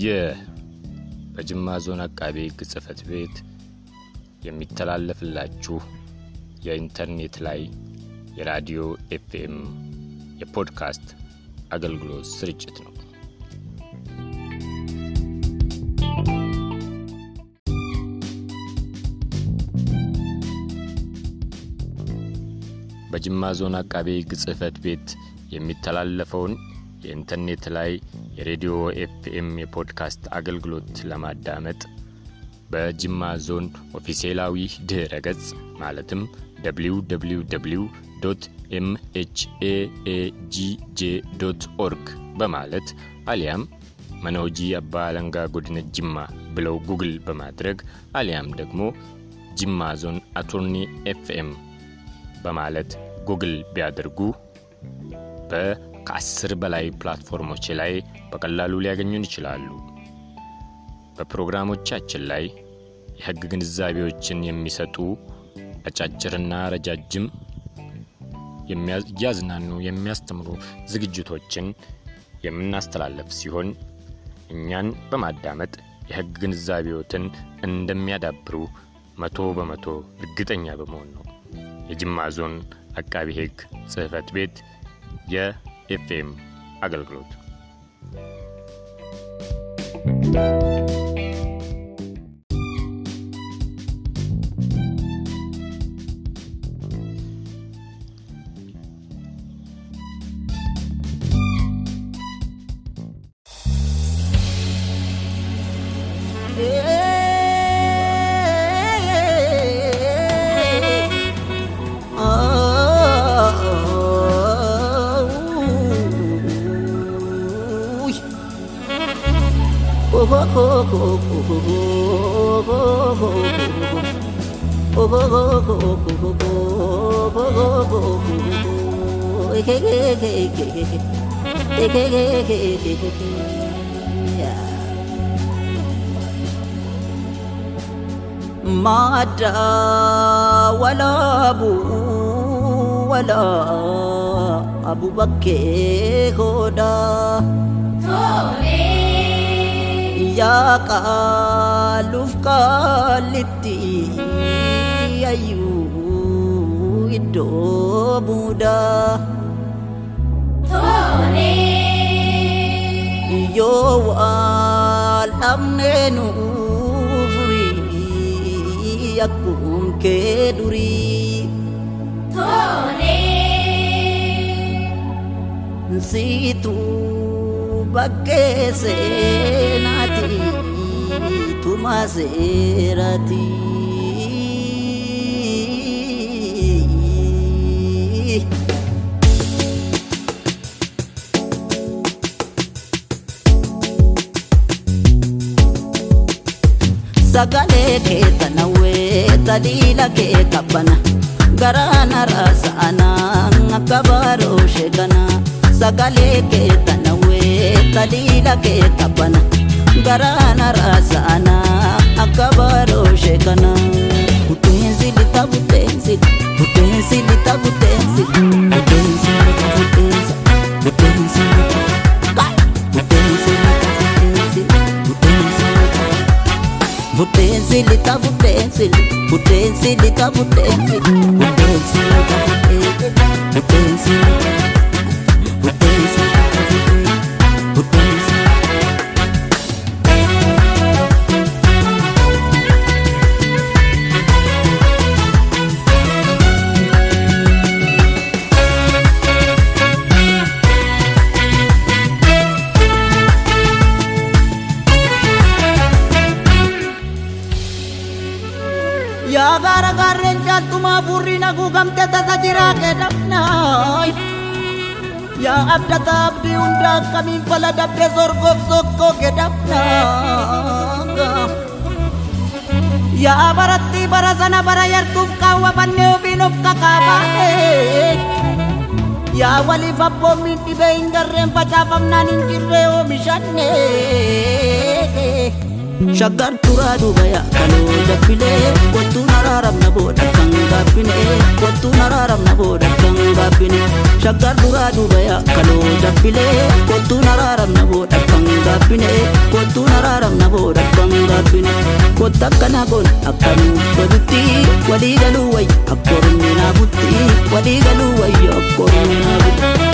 ይህ በጅማ ዞን አቃቤ ሕግ ጽሕፈት ቤት የሚተላለፍላችሁ የኢንተርኔት ላይ የራዲዮ ኤፍኤም የፖድካስት አገልግሎት ስርጭት ነው። በጅማ ዞን አቃቤ ሕግ ጽሕፈት ቤት የሚተላለፈውን የኢንተርኔት ላይ የሬዲዮ ኤፍኤም የፖድካስት አገልግሎት ለማዳመጥ በጅማ ዞን ኦፊሴላዊ ድኅረ ገጽ ማለትም www MHAAGJ org በማለት አሊያም Mana Hojii Abbaa Alangaa Godina Jimmaa ብለው ጉግል በማድረግ አሊያም ደግሞ ጅማ ዞን attorney ኤፍኤም በማለት ጉግል ቢያደርጉ ከአስር በላይ platform ኦች ላይ በቀላሉ ሊያገኙን ይችላሉ። በፕሮግራሞቻችን ላይ የሕግ ግንዛቤዎችን የሚሰጡ አጫጭርና ረጃጅም እያዝናኑ የሚያስተምሩ ዝግጅቶችን የምናስተላልፍ ሲሆን እኛን በማዳመጥ የሕግ ግንዛቤዎትን እንደሚያዳብሩ መቶ በመቶ እርግጠኛ በመሆን ነው። የጅማ ዞን አቃቢ ሕግ ጽሕፈት ቤት የኤፍኤም አገልግሎት مادة ولا أبو ولا أبو بكر هدى Yaa qaalluuf qaallitti ayyuu iddoo buudaa. Yoo waan dhabnee nuuf furii akkuma kee durii. Nsiituu bakkee seenaa. Seeraati. Sagalee kee tanawwee taliila kee qabbana garaana raasa'ana akka baaroo sheekana. sagalee kee tanawwee taliila kee qabbana garaana raasa'ana kabaro Utenzi lita utenzi Utenzi lita utenzi Utenzi lita utenzi Utenzi lita Vutenzi lita vutenzi de tabu vutenzi o lita vutenzi Vutenzi lita vutenzi Dhabamte tajaajilaa kee dhabnaayi. Yaa abda taabdii hundaa akkamiin fala dhabdee sorgoof sokkoo kee dhabnaaga. Yaa barattii bara sana bara yartuuf kaawwamannee ofiin of kakaabaa. Yaa waliif abboomiin dhibee hin garreen facaafamnaan hin jirree oomishanne. Shaggar duraa duubaya kaloo dabbilee kottuun araaramna booda kan gaabbine kottuun araaramna booda kan gaabbine shaggar duraa duubaya kaloo dabbilee kottuun araaramna booda kan gaabbine kottuun araaramna booda kan gaabbine kotta akkana goon akka nuuf godhutti walii galuu wayya akka ormi naafutti walii galuu wayya akka ormi naafutti.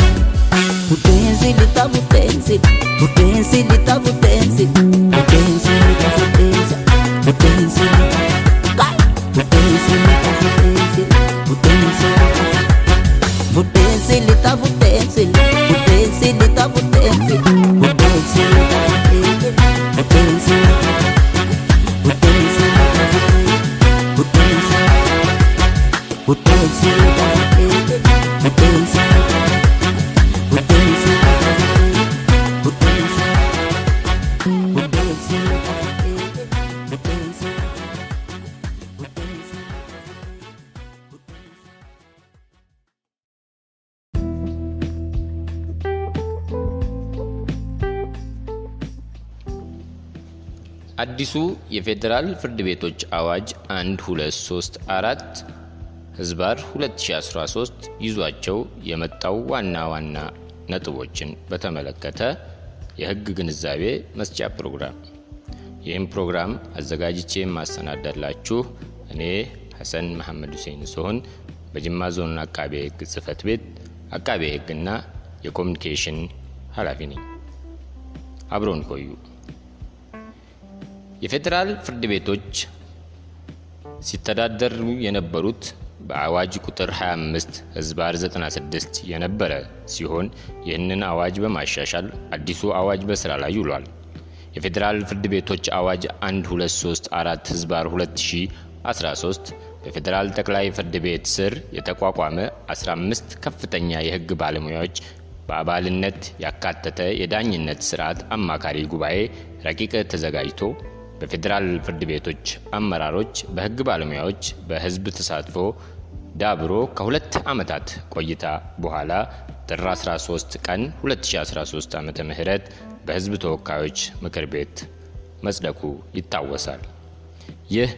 Buddeensi lixa buddeensi buddeensi lixa buddeensi buddeensi lixa riqueza, potência. Potência, potência, potência. Potência, ele tá potência. Potência, ele tá potência. Potência, ele tá vou Potência. Potência, potência. Potência, ele vou potência. Potência. Potência. Potência. Potência. አዲሱ የፌዴራል ፍርድ ቤቶች አዋጅ 1234 ህዝባር 2013 ይዟቸው የመጣው ዋና ዋና ነጥቦችን በተመለከተ የህግ ግንዛቤ መስጫ ፕሮግራም። ይህም ፕሮግራም አዘጋጅቼ የማሰናዳላችሁ እኔ ሐሰን መሐመድ ሁሴን ሲሆን በጅማ ዞን አቃቤ ህግ ጽህፈት ቤት አቃቤ ህግና የኮሚኒኬሽን ኃላፊ ነኝ። አብረውን ይቆዩ። የፌዴራል ፍርድ ቤቶች ሲተዳደሩ የነበሩት በአዋጅ ቁጥር 25 ህዝባር 96 የነበረ ሲሆን ይህንን አዋጅ በማሻሻል አዲሱ አዋጅ በስራ ላይ ውሏል። የፌዴራል ፍርድ ቤቶች አዋጅ 1234 ህዝባር 2013 በፌዴራል ጠቅላይ ፍርድ ቤት ስር የተቋቋመ 15 ከፍተኛ የህግ ባለሙያዎች በአባልነት ያካተተ የዳኝነት ስርዓት አማካሪ ጉባኤ ረቂቅ ተዘጋጅቶ በፌዴራል ፍርድ ቤቶች አመራሮች፣ በህግ ባለሙያዎች በህዝብ ተሳትፎ ዳብሮ ከሁለት ዓመታት ቆይታ በኋላ ጥር 13 ቀን 2013 ዓ ም በህዝብ ተወካዮች ምክር ቤት መጽደቁ ይታወሳል። ይህ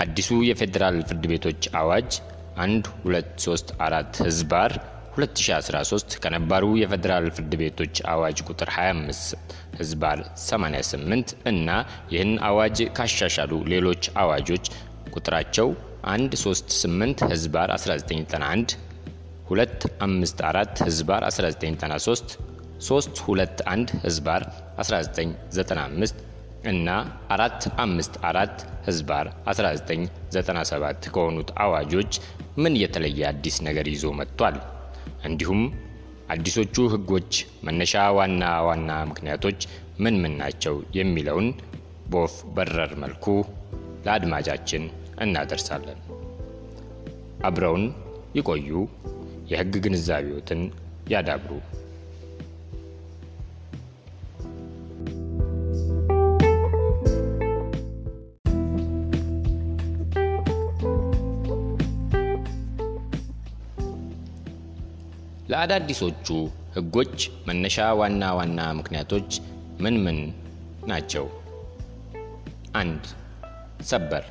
አዲሱ የፌዴራል ፍርድ ቤቶች አዋጅ 1234 ህዝባር 2013 ከነባሩ የፌዴራል ፍርድ ቤቶች አዋጅ ቁጥር 25 ህዝባር 88 እና ይህን አዋጅ ካሻሻሉ ሌሎች አዋጆች ቁጥራቸው 138 ህዝባር 1991፣ 254 ህዝባር 1993፣ 321 ህዝባር 1995 እና 454 ህዝባር 1997 ከሆኑት አዋጆች ምን የተለየ አዲስ ነገር ይዞ መጥቷል? እንዲሁም አዲሶቹ ህጎች መነሻ ዋና ዋና ምክንያቶች ምን ምን ናቸው የሚለውን በወፍ በረር መልኩ ለአድማጫችን እናደርሳለን። አብረውን ይቆዩ፣ የህግ ግንዛቤዎትን ያዳብሩ። ለአዳዲሶቹ ህጎች መነሻ ዋና ዋና ምክንያቶች ምን ምን ናቸው? አንድ ሰበር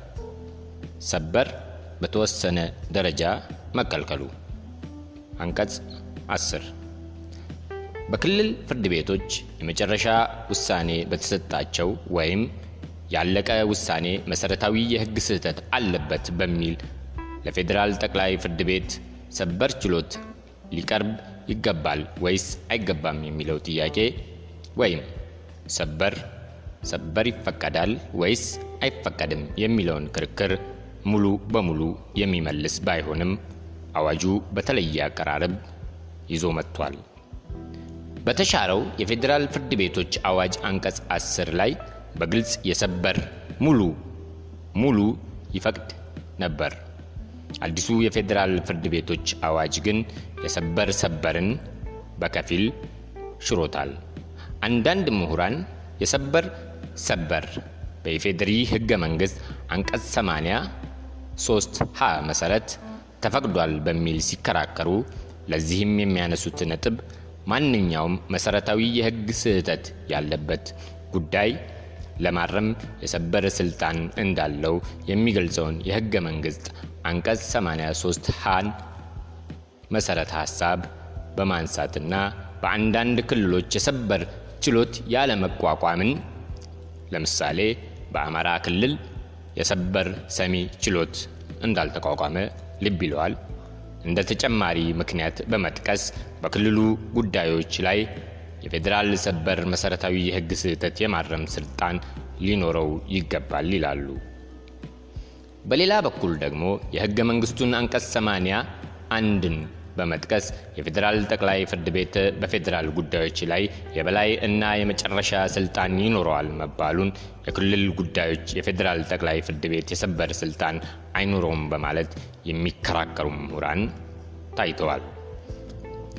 ሰበር በተወሰነ ደረጃ መከልከሉ። አንቀጽ 10 በክልል ፍርድ ቤቶች የመጨረሻ ውሳኔ በተሰጣቸው ወይም ያለቀ ውሳኔ መሰረታዊ የህግ ስህተት አለበት በሚል ለፌዴራል ጠቅላይ ፍርድ ቤት ሰበር ችሎት ሊቀርብ ይገባል ወይስ አይገባም የሚለው ጥያቄ ወይም ሰበር ሰበር ይፈቀዳል ወይስ አይፈቀድም የሚለውን ክርክር ሙሉ በሙሉ የሚመልስ ባይሆንም አዋጁ በተለየ አቀራረብ ይዞ መጥቷል። በተሻረው የፌዴራል ፍርድ ቤቶች አዋጅ አንቀጽ 10 ላይ በግልጽ የሰበር ሙሉ ሙሉ ይፈቅድ ነበር። አዲሱ የፌዴራል ፍርድ ቤቶች አዋጅ ግን የሰበር ሰበርን በከፊል ሽሮታል። አንዳንድ ምሁራን የሰበር ሰበር በኢፌዴሪ ህገ መንግስት አንቀጽ 80 3 ሀ መሰረት ተፈቅዷል በሚል ሲከራከሩ ለዚህም የሚያነሱት ነጥብ ማንኛውም መሰረታዊ የህግ ስህተት ያለበት ጉዳይ ለማረም የሰበር ስልጣን እንዳለው የሚገልጸውን የህገ መንግስት አንቀጽ 83 ሃን መሰረተ ሀሳብ በማንሳትና በአንዳንድ ክልሎች የሰበር ችሎት ያለመቋቋምን ለምሳሌ በአማራ ክልል የሰበር ሰሚ ችሎት እንዳልተቋቋመ ልብ ይለዋል። እንደ ተጨማሪ ምክንያት በመጥቀስ በክልሉ ጉዳዮች ላይ የፌዴራል ሰበር መሰረታዊ የህግ ስህተት የማረም ስልጣን ሊኖረው ይገባል ይላሉ። በሌላ በኩል ደግሞ የህገ መንግስቱን አንቀጽ 80 አንድን በመጥቀስ የፌዴራል ጠቅላይ ፍርድ ቤት በፌዴራል ጉዳዮች ላይ የበላይ እና የመጨረሻ ስልጣን ይኖረዋል መባሉን የክልል ጉዳዮች የፌዴራል ጠቅላይ ፍርድ ቤት የሰበር ስልጣን አይኖረውም በማለት የሚከራከሩ ምሁራን ታይተዋል።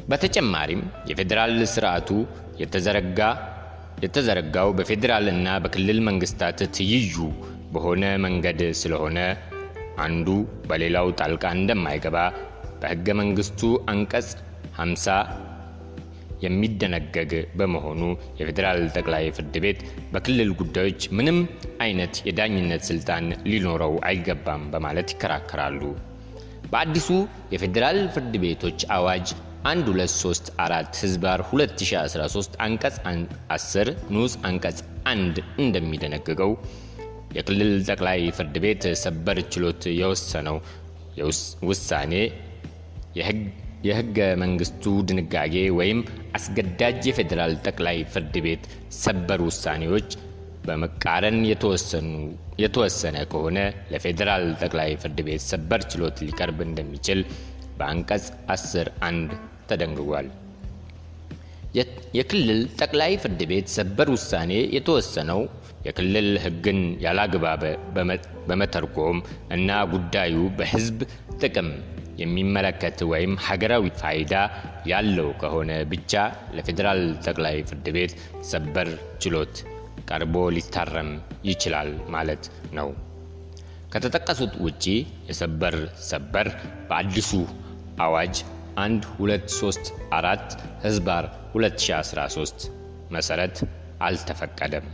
በተጨማሪም የፌዴራል ስርዓቱ የተዘረጋ የተዘረጋው በፌዴራል እና በክልል መንግስታት ትይዩ በሆነ መንገድ ስለሆነ አንዱ በሌላው ጣልቃ እንደማይገባ በህገ መንግስቱ አንቀጽ 50 የሚደነገግ በመሆኑ የፌዴራል ጠቅላይ ፍርድ ቤት በክልል ጉዳዮች ምንም አይነት የዳኝነት ስልጣን ሊኖረው አይገባም በማለት ይከራከራሉ። በአዲሱ የፌዴራል ፍርድ ቤቶች አዋጅ 1234 ህዝባር 2013 አንቀጽ 10 ንዑስ አንቀጽ 1 እንደሚደነግገው የክልል ጠቅላይ ፍርድ ቤት ሰበር ችሎት የወሰነው ውሳኔ የህገ መንግስቱ ድንጋጌ ወይም አስገዳጅ የፌዴራል ጠቅላይ ፍርድ ቤት ሰበር ውሳኔዎች በመቃረን የተወሰነ ከሆነ ለፌዴራል ጠቅላይ ፍርድ ቤት ሰበር ችሎት ሊቀርብ እንደሚችል በአንቀጽ 10 አንድ ተደንግጓል። የክልል ጠቅላይ ፍርድ ቤት ሰበር ውሳኔ የተወሰነው የክልል ህግን ያላግባብ በመተርጎም እና ጉዳዩ በህዝብ ጥቅም የሚመለከት ወይም ሀገራዊ ፋይዳ ያለው ከሆነ ብቻ ለፌዴራል ጠቅላይ ፍርድ ቤት ሰበር ችሎት ቀርቦ ሊታረም ይችላል ማለት ነው። ከተጠቀሱት ውጪ የሰበር ሰበር በአዲሱ አዋጅ 1 2 3 4 ህዝባር 2013 መሰረት አልተፈቀደም።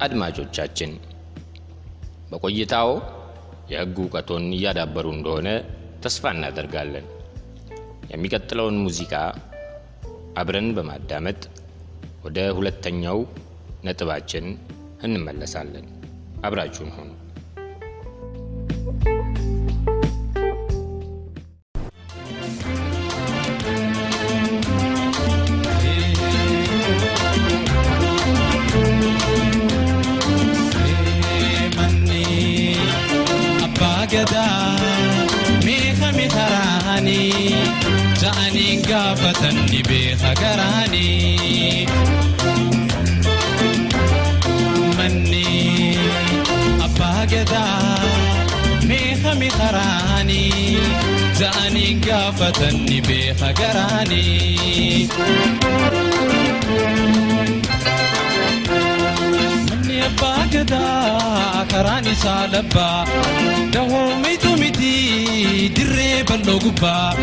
አድማጮቻችን በቆይታው የህግ እውቀቶን እያዳበሩ እንደሆነ ተስፋ እናደርጋለን። የሚቀጥለውን ሙዚቃ አብረን በማዳመጥ ወደ ሁለተኛው ነጥባችን እንመለሳለን። አብራችሁን ሆኑ። Ja'anii gaafatan ni beeka garaanii. Manni abbaa gadaa karaan isaa labbaa dahoo mitu miti dirree bal'oo gubbaa.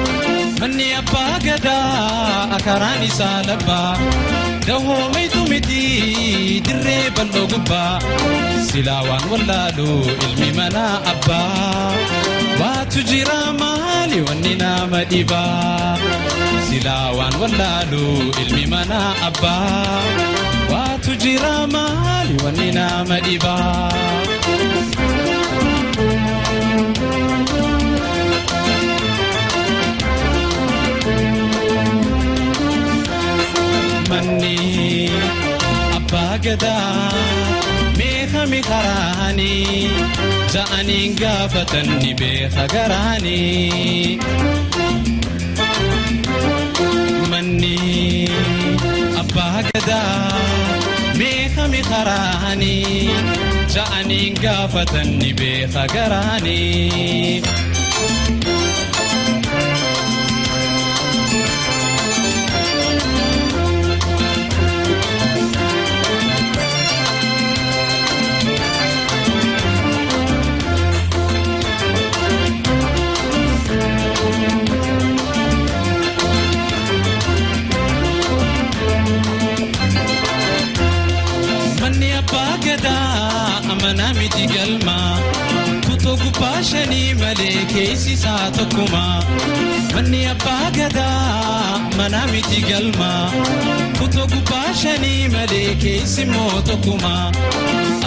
Manni abbaa gadaa karaan isaa labbaa dahoo mitu miti dirree bal'oo gubbaa. Silaa waan wallaalu ilmi mana abbaa waatu jira maali wanni nama dhibaa. Silaa waan wallaalu ilmi mana abbaa waatu jira maali wanni nama dhibaa. manni abbaa gadaa meeqami karaanii ja'aniin gaafatan ni beeka garaanii. Manni abbaa gadaa meeqami karaanii ja'aniin gaafatan ni beeka garaanii. Gubbaa shanii malee keessi isaa tokkuma manni abbaa gadaa manaa miti galma tutoo gubbaa shanii malee keessi immoo tokkuma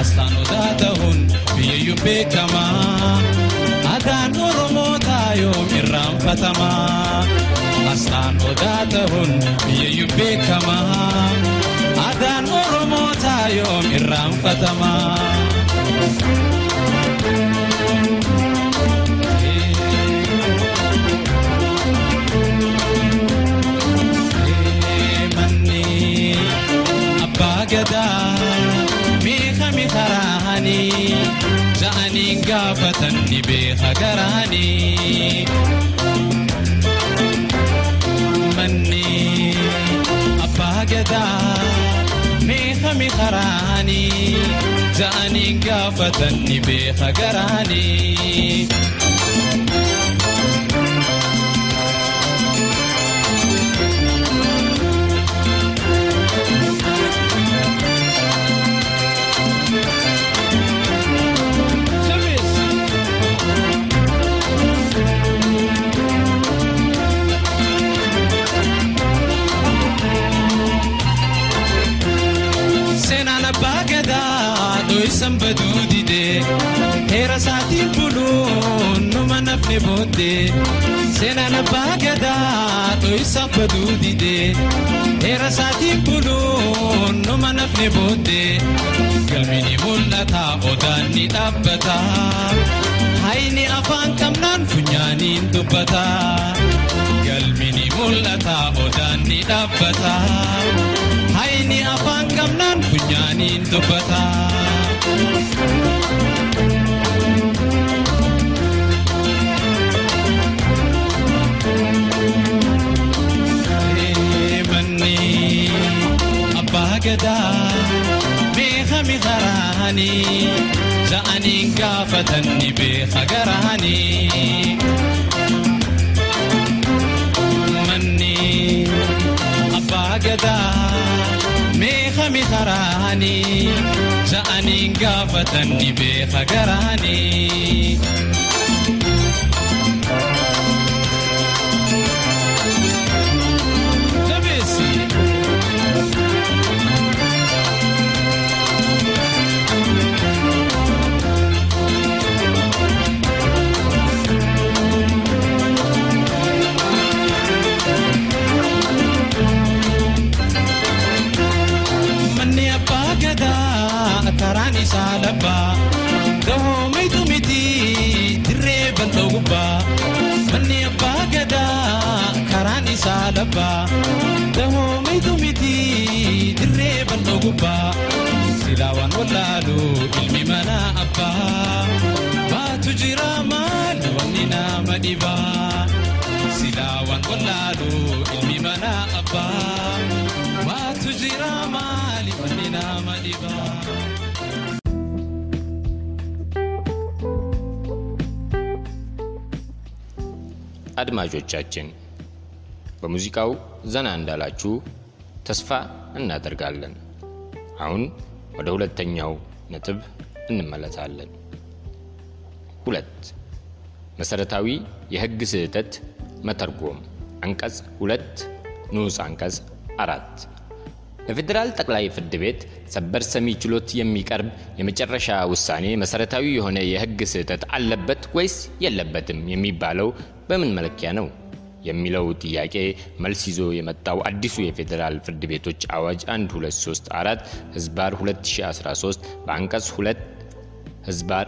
asxaan odaa ta'uun biyyayyuu beekama adaan oromoo taayoom irraanfatama asxaan odaa ta'uun biyyayyuu beekama adaan oromoo taayoom irraanfatama. Gaafatan ni beeka garaanii. Gadaa dho'isan baduu didee heera isaatiin buluun numa nafne booddee seenaan abbaa gadaa dho'isan baduu didee heera isaatiin buluun numa nafne booddee galmini mul'ata odaan ni dhaabbata hayni afaan qabnaan funyaaniin dubbata galmini mul'ata odaan ni dhaabbata. hayni afaan qabnaan funyaaniin dubbata. Meeqamii garaanii za'anii gaafatanni beeqa garaanii. Manni abbaa gadaa. sami taraanii za'aniin gaafatan ni beeka garaanii. Manni abbaa gadaa karaan isaa labbaa dahoomitu miti dirree bal'oo gubbaa silaawwan wallaalu ilmi mana abbaa baatu jira maal wanni nama dhibaa silaawwan wallaalu ilmi mana abbaa baatu jira maali wanni nama dhibaa. አድማጮቻችን በሙዚቃው ዘና እንዳላችሁ ተስፋ እናደርጋለን። አሁን ወደ ሁለተኛው ነጥብ እንመለሳለን። ሁለት መሰረታዊ የሕግ ስህተት መተርጎም አንቀጽ ሁለት ንዑስ አንቀጽ አራት ለፌዴራል ጠቅላይ ፍርድ ቤት ሰበር ሰሚ ችሎት የሚቀርብ የመጨረሻ ውሳኔ መሰረታዊ የሆነ የሕግ ስህተት አለበት ወይስ የለበትም የሚባለው በምን መለኪያ ነው የሚለው ጥያቄ መልስ ይዞ የመጣው አዲሱ የፌዴራል ፍርድ ቤቶች አዋጅ 1234 እዝባር 2013 በአንቀጽ 2 እዝባር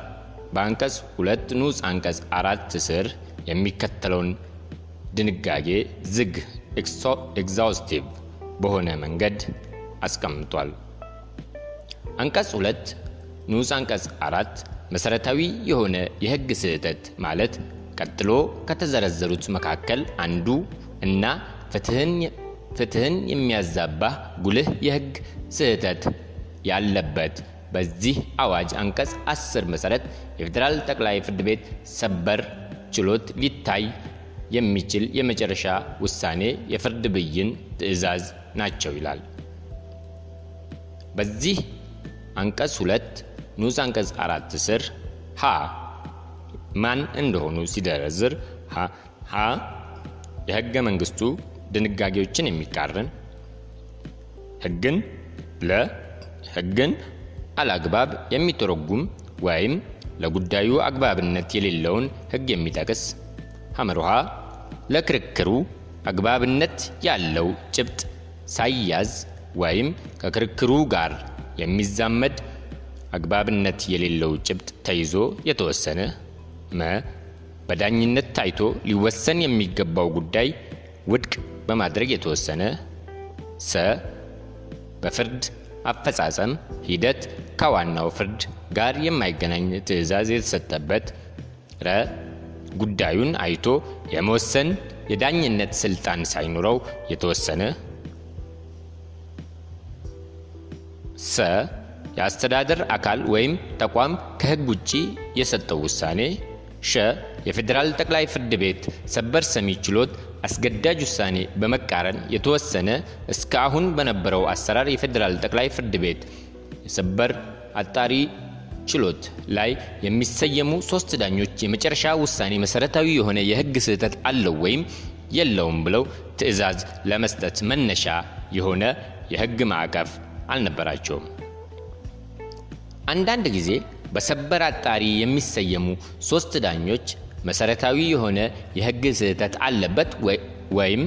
በአንቀጽ 2 ንዑስ አንቀጽ አራት ስር የሚከተለውን ድንጋጌ ዝግ exhaustive በሆነ መንገድ አስቀምጧል። አንቀጽ ሁለት ንዑስ አንቀጽ አራት መሰረታዊ የሆነ የህግ ስህተት ማለት ቀጥሎ ከተዘረዘሩት መካከል አንዱ እና ፍትህን የሚያዛባ ጉልህ የህግ ስህተት ያለበት በዚህ አዋጅ አንቀጽ 10 መሰረት የፌዴራል ጠቅላይ ፍርድ ቤት ሰበር ችሎት ሊታይ የሚችል የመጨረሻ ውሳኔ የፍርድ ብይን ትዕዛዝ ናቸው ይላል። በዚህ አንቀጽ ሁለት ንዑስ አንቀጽ አራት ስር ሀ ማን እንደሆኑ ሲደረዝር ሀ የህገ መንግስቱ ድንጋጌዎችን የሚቃረን ህግን ለ ህግን አላግባብ የሚተረጉም ወይም ለጉዳዩ አግባብነት የሌለውን ህግ የሚጠቅስ ሐመርሃ ለክርክሩ አግባብነት ያለው ጭብጥ ሳይያዝ ወይም ከክርክሩ ጋር የሚዛመድ አግባብነት የሌለው ጭብጥ ተይዞ የተወሰነ መ በዳኝነት ታይቶ ሊወሰን የሚገባው ጉዳይ ውድቅ በማድረግ የተወሰነ ሰ በፍርድ አፈጻጸም ሂደት ከዋናው ፍርድ ጋር የማይገናኝ ትዕዛዝ የተሰጠበት ረ ጉዳዩን አይቶ የመወሰን የዳኝነት ስልጣን ሳይኖረው የተወሰነ ሰ የአስተዳደር አካል ወይም ተቋም ከህግ ውጪ የሰጠው ውሳኔ ሸ የፌዴራል ጠቅላይ ፍርድ ቤት ሰበር ሰሚ ችሎት አስገዳጅ ውሳኔ በመቃረን የተወሰነ እስከ አሁን በነበረው አሰራር የፌዴራል ጠቅላይ ፍርድ ቤት የሰበር አጣሪ ችሎት ላይ የሚሰየሙ ሶስት ዳኞች የመጨረሻ ውሳኔ መሰረታዊ የሆነ የህግ ስህተት አለው ወይም የለውም ብለው ትዕዛዝ ለመስጠት መነሻ የሆነ የህግ ማዕቀፍ አልነበራቸውም። አንዳንድ ጊዜ በሰበር አጣሪ የሚሰየሙ ሶስት ዳኞች መሰረታዊ የሆነ የህግ ስህተት አለበት ወይም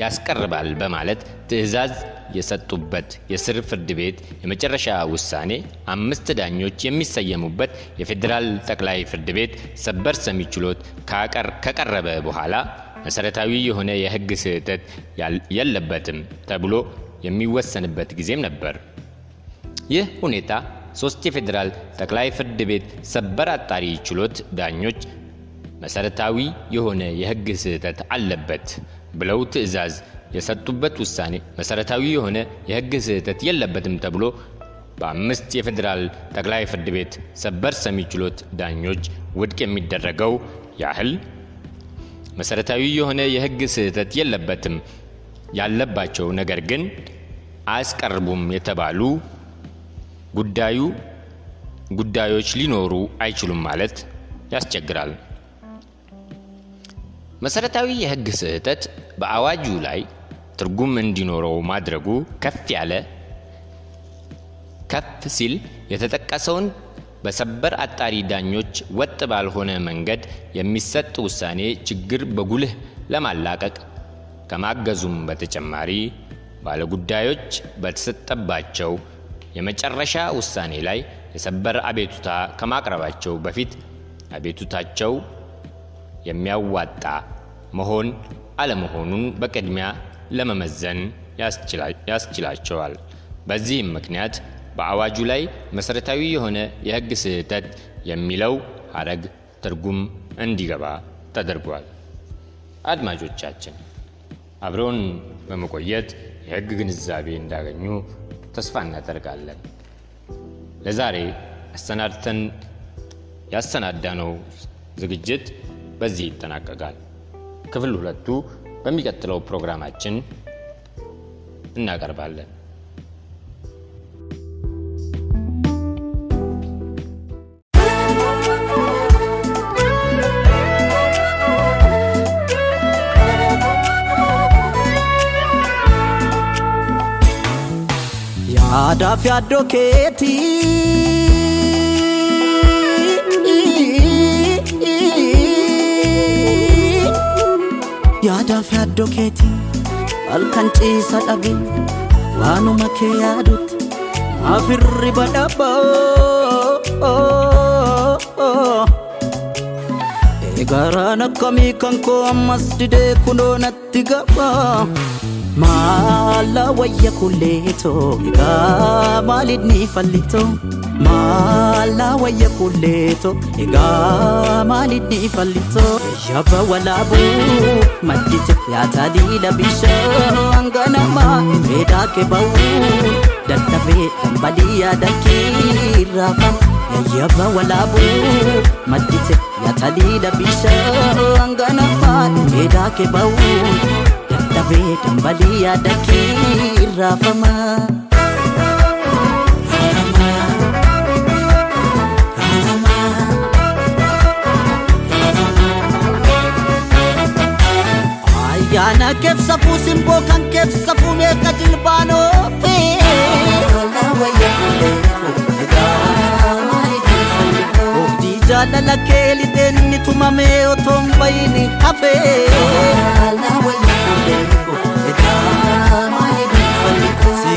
ያስቀርባል በማለት ትዕዛዝ የሰጡበት የስር ፍርድ ቤት የመጨረሻ ውሳኔ አምስት ዳኞች የሚሰየሙበት የፌዴራል ጠቅላይ ፍርድ ቤት ሰበር ሰሚ ችሎት ከቀረበ በኋላ መሰረታዊ የሆነ የህግ ስህተት የለበትም ተብሎ የሚወሰንበት ጊዜም ነበር። ይህ ሁኔታ ሶስት የፌዴራል ጠቅላይ ፍርድ ቤት ሰበር አጣሪ ችሎት ዳኞች መሰረታዊ የሆነ የህግ ስህተት አለበት ብለው ትዕዛዝ የሰጡበት ውሳኔ መሰረታዊ የሆነ የህግ ስህተት የለበትም ተብሎ በአምስት የፌዴራል ጠቅላይ ፍርድ ቤት ሰበር ሰሚ ችሎት ዳኞች ውድቅ የሚደረገው ያህል መሰረታዊ የሆነ የህግ ስህተት የለበትም ያለባቸው ነገር ግን አያስቀርቡም የተባሉ ጉዳዩ ጉዳዮች ሊኖሩ አይችሉም ማለት ያስቸግራል። መሰረታዊ የህግ ስህተት በአዋጁ ላይ ትርጉም እንዲኖረው ማድረጉ ከፍ ያለ ከፍ ሲል የተጠቀሰውን በሰበር አጣሪ ዳኞች ወጥ ባልሆነ መንገድ የሚሰጥ ውሳኔ ችግር በጉልህ ለማላቀቅ ከማገዙም በተጨማሪ ባለጉዳዮች በተሰጠባቸው የመጨረሻ ውሳኔ ላይ የሰበር አቤቱታ ከማቅረባቸው በፊት አቤቱታቸው የሚያዋጣ መሆን አለመሆኑን በቅድሚያ ለመመዘን ያስችላቸዋል። በዚህም ምክንያት በአዋጁ ላይ መሰረታዊ የሆነ የህግ ስህተት የሚለው ሀረግ ትርጉም እንዲገባ ተደርጓል። አድማጮቻችን አብረውን በመቆየት የህግ ግንዛቤ እንዳገኙ ተስፋ እናደርጋለን። ለዛሬ አሰናድተን ያሰናዳነው ዝግጅት በዚህ ይጠናቀቃል። ክፍል ሁለቱ በሚቀጥለው ፕሮግራማችን እናቀርባለን። Yaadaaf yaaddoo keetii Yaadaaf yaaddoo keetii halkan ciisa dhabe waanuma kee yaadutti maaf hirriba dhabaa Eegaraan akkamii kan koo ammas didee kunoo natti gabaa maallaa wayya kulleetoo egaa maaliif ni fallittoo maallaa wayya kulleetoo egaa maaliif ni fallittoo yaba walaabuu maddite yaataa diila bishaan ganamaa meedaa kebaawuu dadhabee dhambaliyyaa dakkii raafama. Yaba walaabu maddite yaataa diila bishaan ganamaa meedaa kebaawuu. Dhaabee dambalii yaada kee irraafama. Ayyaana keebsaafuu simboo kan keebsaafuu meeqa jilbaanoo fee. Obdii jaalala kee lixeen inni tumamee otoo hin bayin hafee.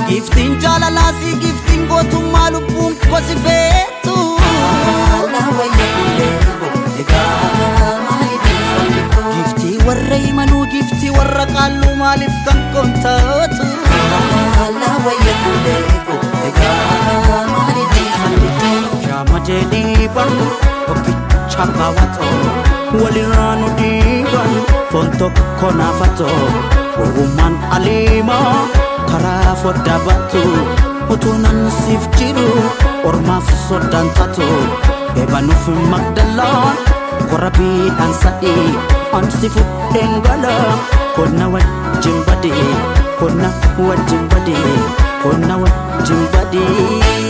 Si giftiin jaalalaa si giftiin gootummaa lubbuun kosi feetu Giftii warra himanuu giftii warra qaalluu maaliif kan kontaatu Shaama jedhii barnu tokkicha baawwatoo walirraa nu dhiiban foon tokko naafatoo gowwummaan aliimaa karaa foddaa battu utuu nan siif jiru ormaaf soddaan taatu eebanuuf magdalaan korabiidhaan sadii ansi fudheen gala konna wajjin badee konna wajjin badee konna wajjin badee.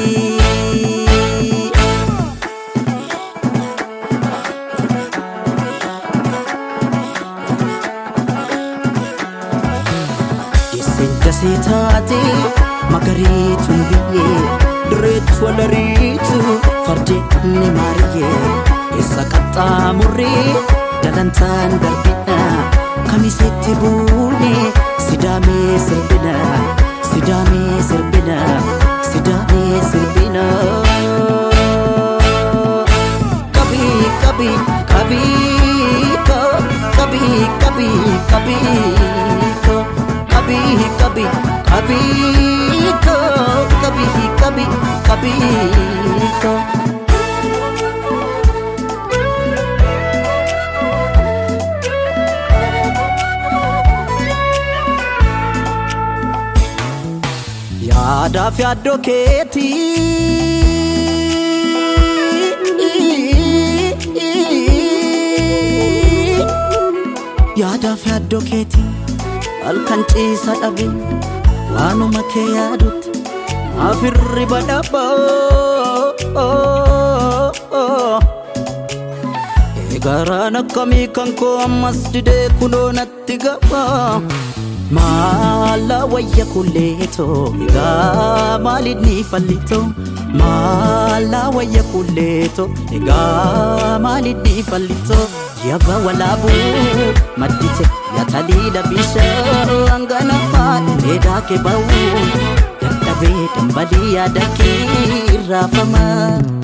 umrii dalantaan darbina kamisetti buune sidaamee sirbina sidaamee sirbina sidaamee sirbina Kabi kabi kabi ko. Kabi kabi kabi ko. Kabi kabi kabi ko. Kabi kabi kabi ko. aadaa fi addoo keetii. Yaadaa fi addoo keetii halkan ciisa dhabe waanuma kee yaadutti maafirri badhaboo. Garaan akkamii kan koo ammas didee kunoo natti gabaa. Maala wayya kulleetoo egaa maalinni fallitoo Maala wayya kulleetoo egaa maalinni fallitoo Yaba walaabuu maddite yataliila bishaan ganamaa dheedaa kee ba'uu dadhabee dambalii yaada kee raafamaa.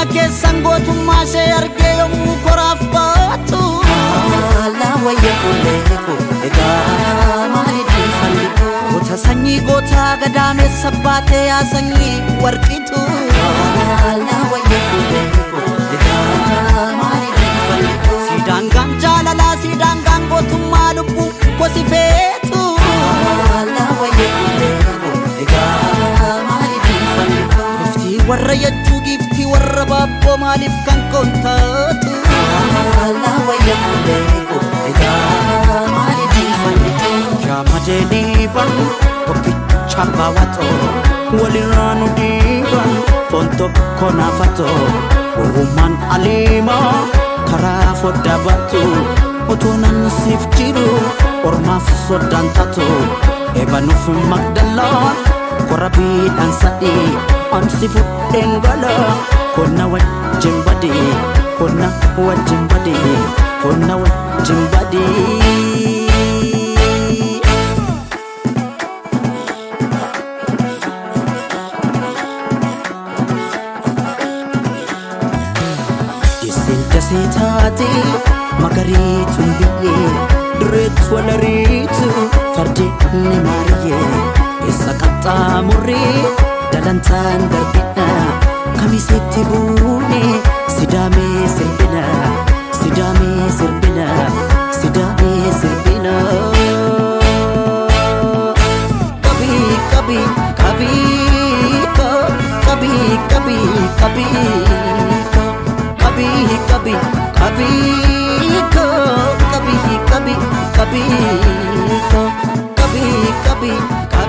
Diina keessan gootummaa ishee argee yommuu koraaf baatu. Alaa wayya kolee ko egaa maali dhiifani? Goota sanyii goota gadaamessa baatee yaa sanyii warqitu. Alaa wayya kolee ko egaa maali dhiifani? Siidaangaan jaalalaa siidaangaan gootummaa lubbuu kosifeetu. Alaa wayya kolee ko egaa maali dhiifani? Iftii warra jechuu giif. warra baabboo maaliif kan koon taatu. Laalaa wayyaa beeku egaa maali dhiifannee jaama jedhee barnu koppicha baawwatoo walirraa nu dhiibannu foon tokko naafatoo uumaan aliimaa karaa foddaa baatu otoo nan siif jiru ormaaf soddaan taatu eebanuuf magdalaa. warra biidhaan sadii onsi fudheen gola konna wajjin badii konna wajjin badii konna wajjin badii. taate magariituun biyyee dureetu walariitu fardeen ni maariyyee. Eessa qabxaa murree dalantaan darbina kamisetti buune sidaamee sirbina kabi sirbina kabi sirbina. kabi kabi kabi qabi kabi kabi kabi qabi kabi kabi. Kabi qabi kabi kabi.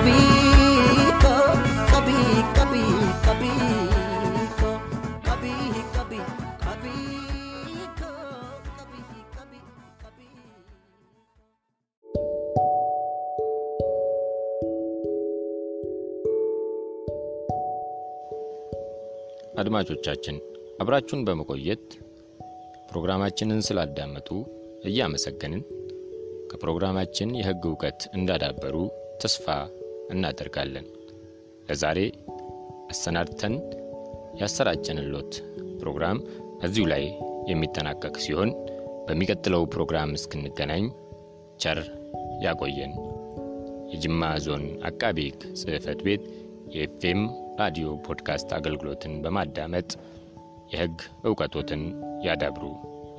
አድማጮቻችን አብራችሁን በመቆየት ፕሮግራማችንን ስላዳመጡ እያመሰገንን ከፕሮግራማችን የሕግ እውቀት እንዳዳበሩ ተስፋ እናደርጋለን። ለዛሬ አሰናድተን ያሰራጨንሎት ፕሮግራም እዚሁ ላይ የሚጠናቀቅ ሲሆን በሚቀጥለው ፕሮግራም እስክንገናኝ ቸር ያቆየን። የጅማ ዞን አቃቤ ሕግ ጽሕፈት ቤት የኤፍኤም ራዲዮ ፖድካስት አገልግሎትን በማዳመጥ የሕግ እውቀቶትን ያዳብሩ።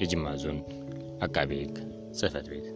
የጅማ ዞን አቃቤ ሕግ ጽሕፈት ቤት